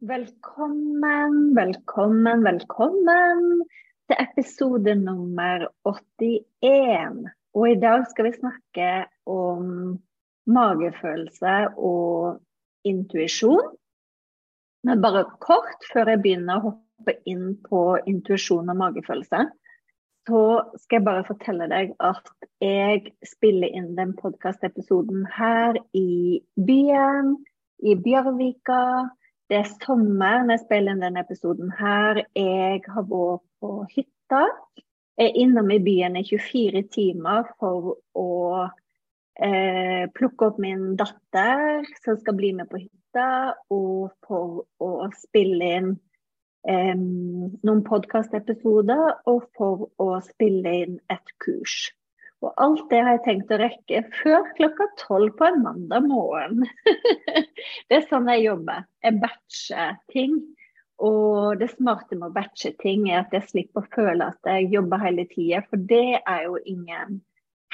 Velkommen, velkommen, velkommen til episode nummer 81. Og i dag skal vi snakke om magefølelse og intuisjon. Men bare kort før jeg begynner å hoppe inn på intuisjon og magefølelse, så skal jeg bare fortelle deg at jeg spiller inn den podkastepisoden her i byen, i Bjørvika det er sommer når jeg spiller inn denne episoden her. Jeg har vært på hytta. Jeg er innom i byen i 24 timer for å eh, plukke opp min datter, som skal bli med på hytta, og for å spille inn eh, noen podkastepisoder, og for å spille inn et kurs. Og alt det har jeg tenkt å rekke før klokka tolv på en mandag morgen. det er sånn jeg jobber. Jeg batcher ting. Og det smarte med å batche ting er at jeg slipper å føle at jeg jobber hele tida, for det er jo ingen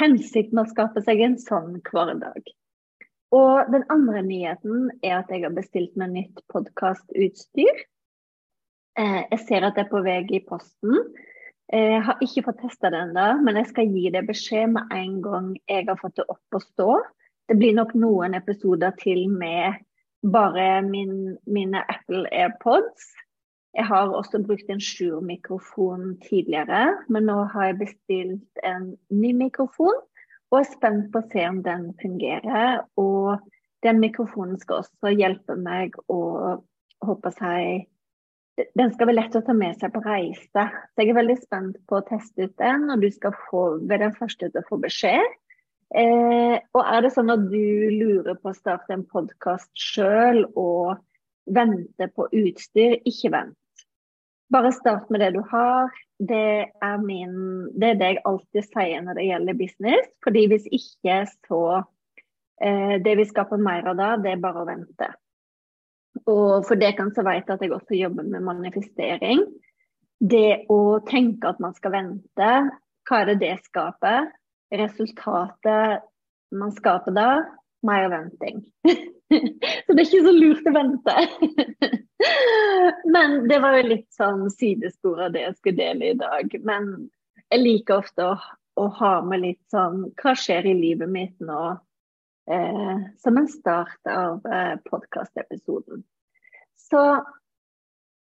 hensikt med å skape seg en sånn hverdag. Og den andre nyheten er at jeg har bestilt meg nytt podkastutstyr. Eh, jeg ser at det er på vei i posten. Jeg har ikke fått testa det ennå, men jeg skal gi det beskjed med en gang jeg har fått det opp og stå. Det blir nok noen episoder til med bare min, mine Apple AirPods. Jeg har også brukt en Sjur-mikrofon tidligere, men nå har jeg bestilt en ny mikrofon og er spent på å se om den fungerer. Og den mikrofonen skal også hjelpe meg å håper jeg den skal være lett å ta med seg på reise. Så jeg er veldig spent på å teste ut den, og du skal få, være den første til å få beskjed. Eh, og er det sånn at du lurer på å starte en podkast sjøl og vente på utstyr, ikke vent. Bare start med det du har. Det er, min, det er det jeg alltid sier når det gjelder business. fordi hvis ikke, så eh, Det vi skaper mer av da, det er bare å vente. Og for så vet jeg at jeg også jobber med manifestering. Det å tenke at man skal vente, hva er det det skaper? Resultatet man skaper da, mer venting. så det er ikke så lurt å vente. Men det var jo litt sånn sidespor av det jeg skulle dele i dag. Men jeg liker ofte å, å ha med litt sånn Hva skjer i livet mitt nå? Eh, som en start av eh, podkastepisoden. Så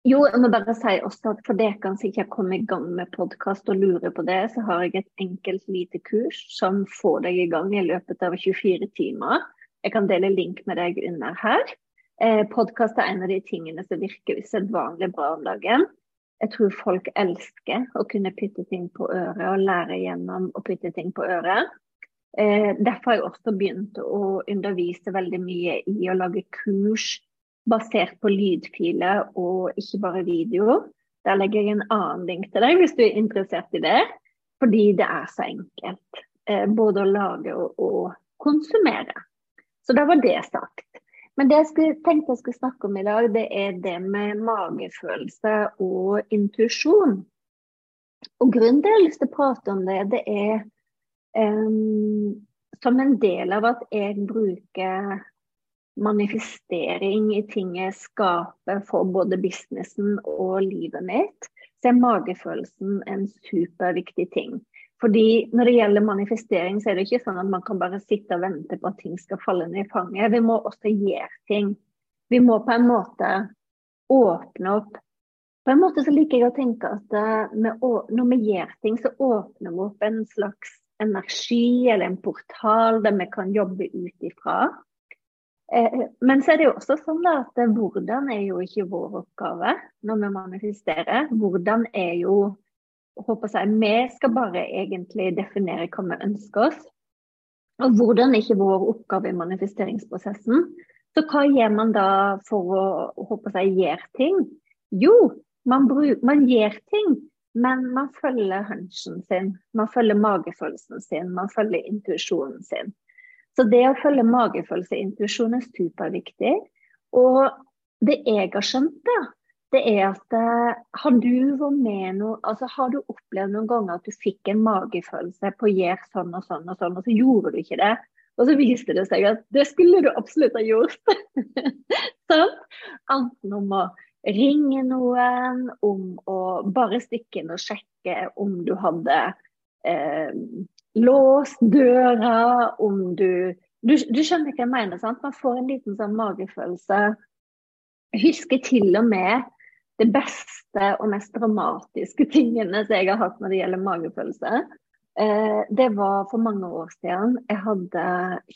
jo, jeg må bare si også at for dere som ikke har kommet i gang med podkast og lurer på det, så har jeg et enkelt lite kurs som får deg i gang i løpet av 24 timer. Jeg kan dele link med deg under her. Eh, Podkast er en av de tingene som virker usedvanlig bra om dagen. Jeg tror folk elsker å kunne putte ting på øret og lære gjennom å putte ting på øret. Eh, derfor har jeg også begynt å undervise veldig mye i å lage kurs basert på lydfiler og ikke bare video. Der legger jeg en annen link til deg hvis du er interessert i det. Fordi det er så enkelt. Eh, både å lage og, og konsumere. Så da var det sagt. Men det jeg skulle, tenkte jeg skulle snakke om i dag, det er det med magefølelse og intuisjon. Og grunnen til at jeg har lyst til å prate om det, det er Um, som en del av at jeg bruker manifestering i ting jeg skaper for både businessen og livet mitt, så er magefølelsen en superviktig ting. Fordi når det gjelder manifestering, så er det ikke sånn at man kan bare sitte og vente på at ting skal falle ned i fanget. Vi må også gjøre ting. Vi må på en måte åpne opp. På en måte så liker jeg å tenke at eh, når vi gjør ting, så åpner vi opp en slags energi eller en portal der vi kan jobbe ut ifra. Eh, men så er det jo også sånn at hvordan er jo ikke vår oppgave når vi manifesterer. Hvordan er jo håper jeg, Vi skal bare egentlig definere hva vi ønsker oss. Og hvordan er ikke vår oppgave i manifesteringsprosessen. Så hva gjør man da for å håper jeg, gjøre ting? Jo, man, bruk, man gjør ting, men man følger hunchen sin. Man følger magefølelsen sin, man følger intuisjonen sin. Så det å følge magefølelse og intuisjon er superviktig. Og det jeg har skjønt, da, det er at eh, har du vært med noe altså Har du opplevd noen ganger at du fikk en magefølelse på å gjøre sånn og sånn og sånn, og så gjorde du ikke det? Og så viste det seg at det skulle du absolutt ha gjort. sånn? Enten om å ringe noen, om å bare stikke inn og sjekke om du hadde eh, låst døra, om du du, du skjønner hva jeg mener, sant? Man får en liten sånn magefølelse. Jeg husker til og med det beste og mest dramatiske tingene som jeg har hatt når det gjelder magefølelse. Eh, det var for mange år siden. Jeg hadde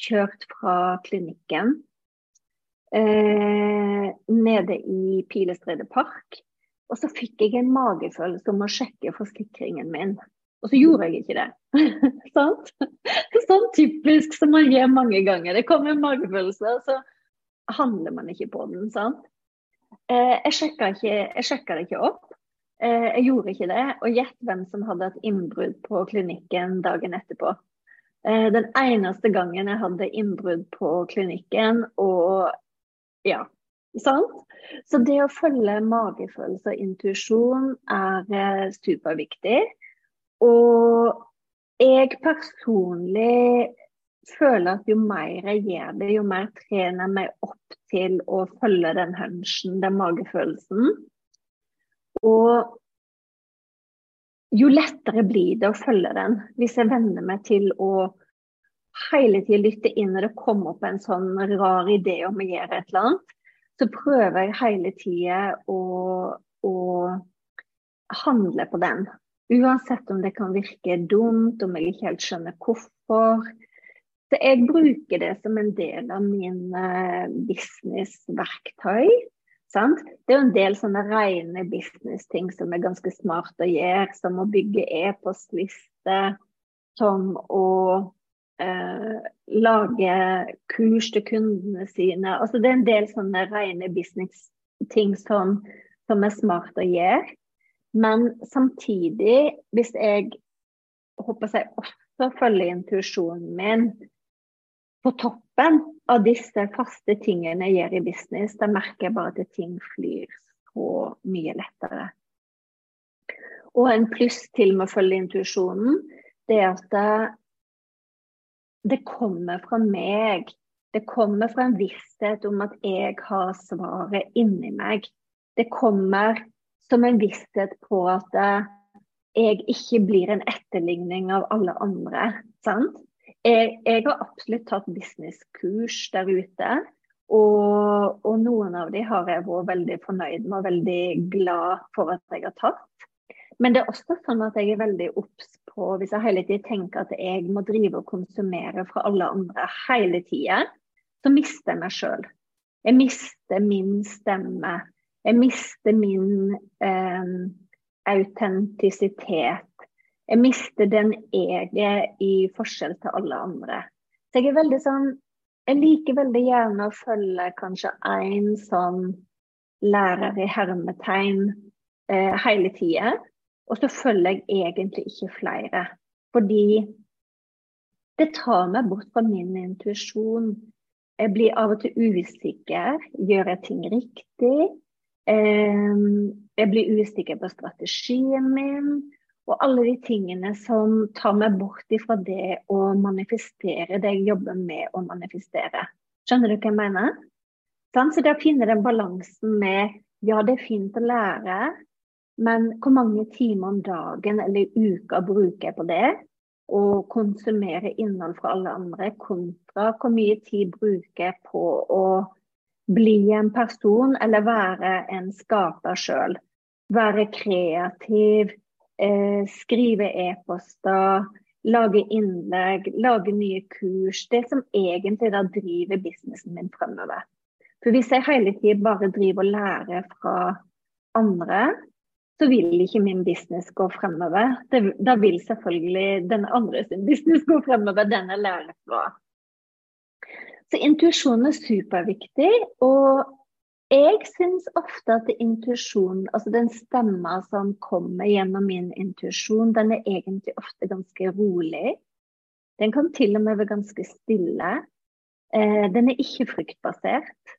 kjørt fra klinikken eh, nede i Pilestredet park. Og så fikk jeg en magefølelse om å sjekke forsikringen min. Og så gjorde jeg ikke det. Sant? sånn typisk som man gjør mange ganger. Det kommer en magefølelse, og så handler man ikke på den. sant? Eh, jeg sjekka, det ikke opp. Eh, jeg gjorde ikke det. Og gjett hvem som hadde et innbrudd på klinikken dagen etterpå. Eh, den eneste gangen jeg hadde innbrudd på klinikken, og ja, sant? Så det å følge magefølelse og intuisjon er superviktig. Og jeg personlig føler at jo mer jeg gjør det, jo mer trener jeg meg opp til å følge den hunchen, den magefølelsen. Og jo lettere blir det å følge den hvis jeg venner meg til å hele tiden lytte inn når det kommer opp en sånn rar idé om å gjøre et eller annet. Så prøver jeg hele tida å, å handle på den. Uansett om det kan virke dumt, om jeg ikke helt skjønner hvorfor. Så jeg bruker det som en del av min uh, businessverktøy. Sant? Det er jo en del sånne rene business-ting som er ganske smart å gjøre, som å bygge e-postliste, som å uh, lage kurs til kundene sine. Altså, det er en del sånne rene business-ting som, som er smart å gjøre. Men samtidig, hvis jeg håper jeg også følger intuisjonen min på toppen av disse faste tingene jeg gjør i business, da merker jeg bare at ting flyr så mye lettere. Og en pluss til med å følge intuisjonen, det er at det, kommer fra meg. Det kommer fra en visshet om at jeg har svaret inni meg. Det kommer som en visshet på at eh, jeg ikke blir en etterligning av alle andre. Sant? Jeg, jeg har absolutt tatt businesskurs der ute. Og, og, noen av de har jeg vært veldig fornøyd med og veldig glad for at jeg har tatt. Men det er også sånn at jeg er veldig obs på, hvis jeg hele tiden tenker at jeg må drive og konsumere fra alle andre hele tida, så mister jeg meg sjøl. Jeg mister min stemme. Jeg mister min eh, autentisitet. Jeg mister den jeg er i forskjell til alle andre. Så jeg er veldig sånn Jeg liker veldig gjerne å følge kanskje én sånn lærer i hermetegn eh, hele tida. Og så følger jeg egentlig ikke flere. Fordi det tar meg bort fra min intuisjon. Jeg blir av og til usikker. Gjør jeg ting riktig? Jeg blir usikker på strategien min. Og alle de tingene som tar meg bort ifra det å manifestere det jeg jobber med å manifestere. Skjønner du hva jeg mener? Så det å finne den balansen med ja, det er fint å lære, Men hvor mange timer om dagen eller uka bruker jeg på det? Og konsumere innhold fra alle andre, kontra hvor mye tid bruker jeg på å bli en person eller være en skaper sjøl. Være kreativ, eh, skrive e-poster, lage innlegg, lage nye kurs. Det som egentlig da driver businessen min fremover. For hvis jeg hele tiden bare driver og lærer fra andre, så vil ikke min business gå fremover. Det, da vil selvfølgelig den andre sin business gå fremover, den jeg lærer fra. Så intuisjon er superviktig. Og jeg syns ofte at intuisjon, altså den stemma som kommer gjennom min intuisjon, den er egentlig ofte ganske rolig. Den kan til og med være ganske stille. Eh, den er ikke fryktbasert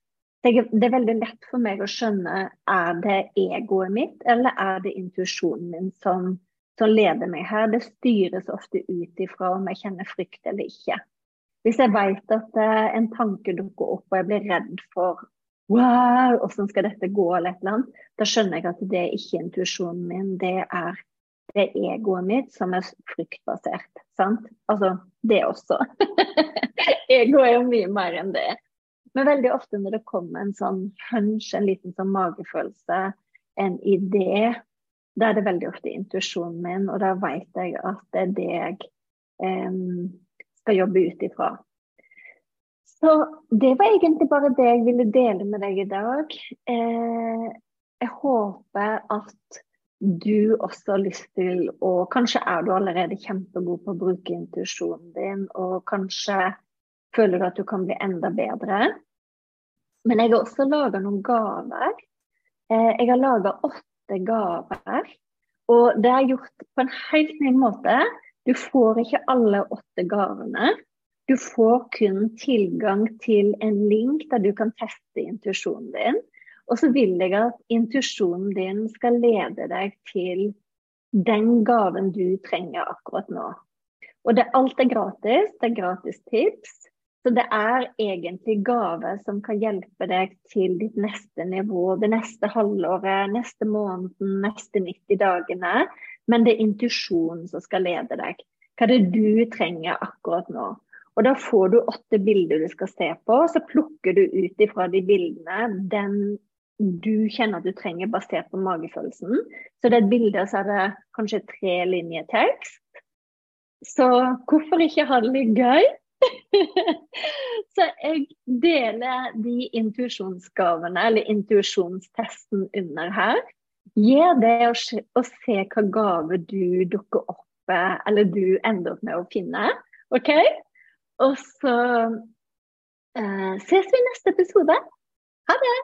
det er veldig lett for meg å skjønne er det egoet mitt eller er det intuisjonen min som, som, leder meg her. Det styres ofte ut ifra om jeg kjenner frykt eller ikke. Hvis jeg vet at eh, en tanke dukker opp og jeg blir redd for wow, hvordan skal dette gå, eller et eller annet, da skjønner jeg at det er ikke intuisjonen min, det er det er egoet mitt som er fryktbasert. Sant? Altså, det også. Ego er jo mye mer enn det. Men veldig ofte når det kommer en sånn hunch, en liten sånn magefølelse, en idé, da er det veldig ofte intuisjonen min, og da vet jeg at det er det jeg um, skal jobbe ut ifra. Så det var egentlig bare det jeg ville dele med deg i dag. Eh, jeg håper at du også har lyst til å Kanskje er du allerede kjempegod på å bruke intuisjonen din, og kanskje føler du at du kan bli enda bedre. Men jeg har også laga noen gaver. Eh, jeg har laga åtte gaver. Og det er gjort på en helt ny måte. Du får ikke alle åtte gavene. Du får kun tilgang til en link der du kan teste intuisjonen din. Og så vil jeg at intuisjonen din skal lede deg til den gaven du trenger akkurat nå. Og det, alt er gratis. Det er gratis tips. Så det er egentlig gave som kan hjelpe deg til ditt neste nivå, det neste halvåret, neste måneden, neste 90 dagene. Men det er intuisjonen som skal lede deg. Hva er det du trenger akkurat nå? Og da får du åtte bilder du skal se på, så plukker du ut ifra de bildene den du kjenner at du trenger basert på magefølelsen. Så det er et bilde, så er det kanskje tre linjer tekst. Så hvorfor ikke ha det litt gøy? så jeg deler de intuisjonsgavene, eller intuisjonstesten under her. Gjør det og se, hva gave du dukker opp eller du ender opp med å finne. OK? Og så uh, ses vi i neste episode. Ha det!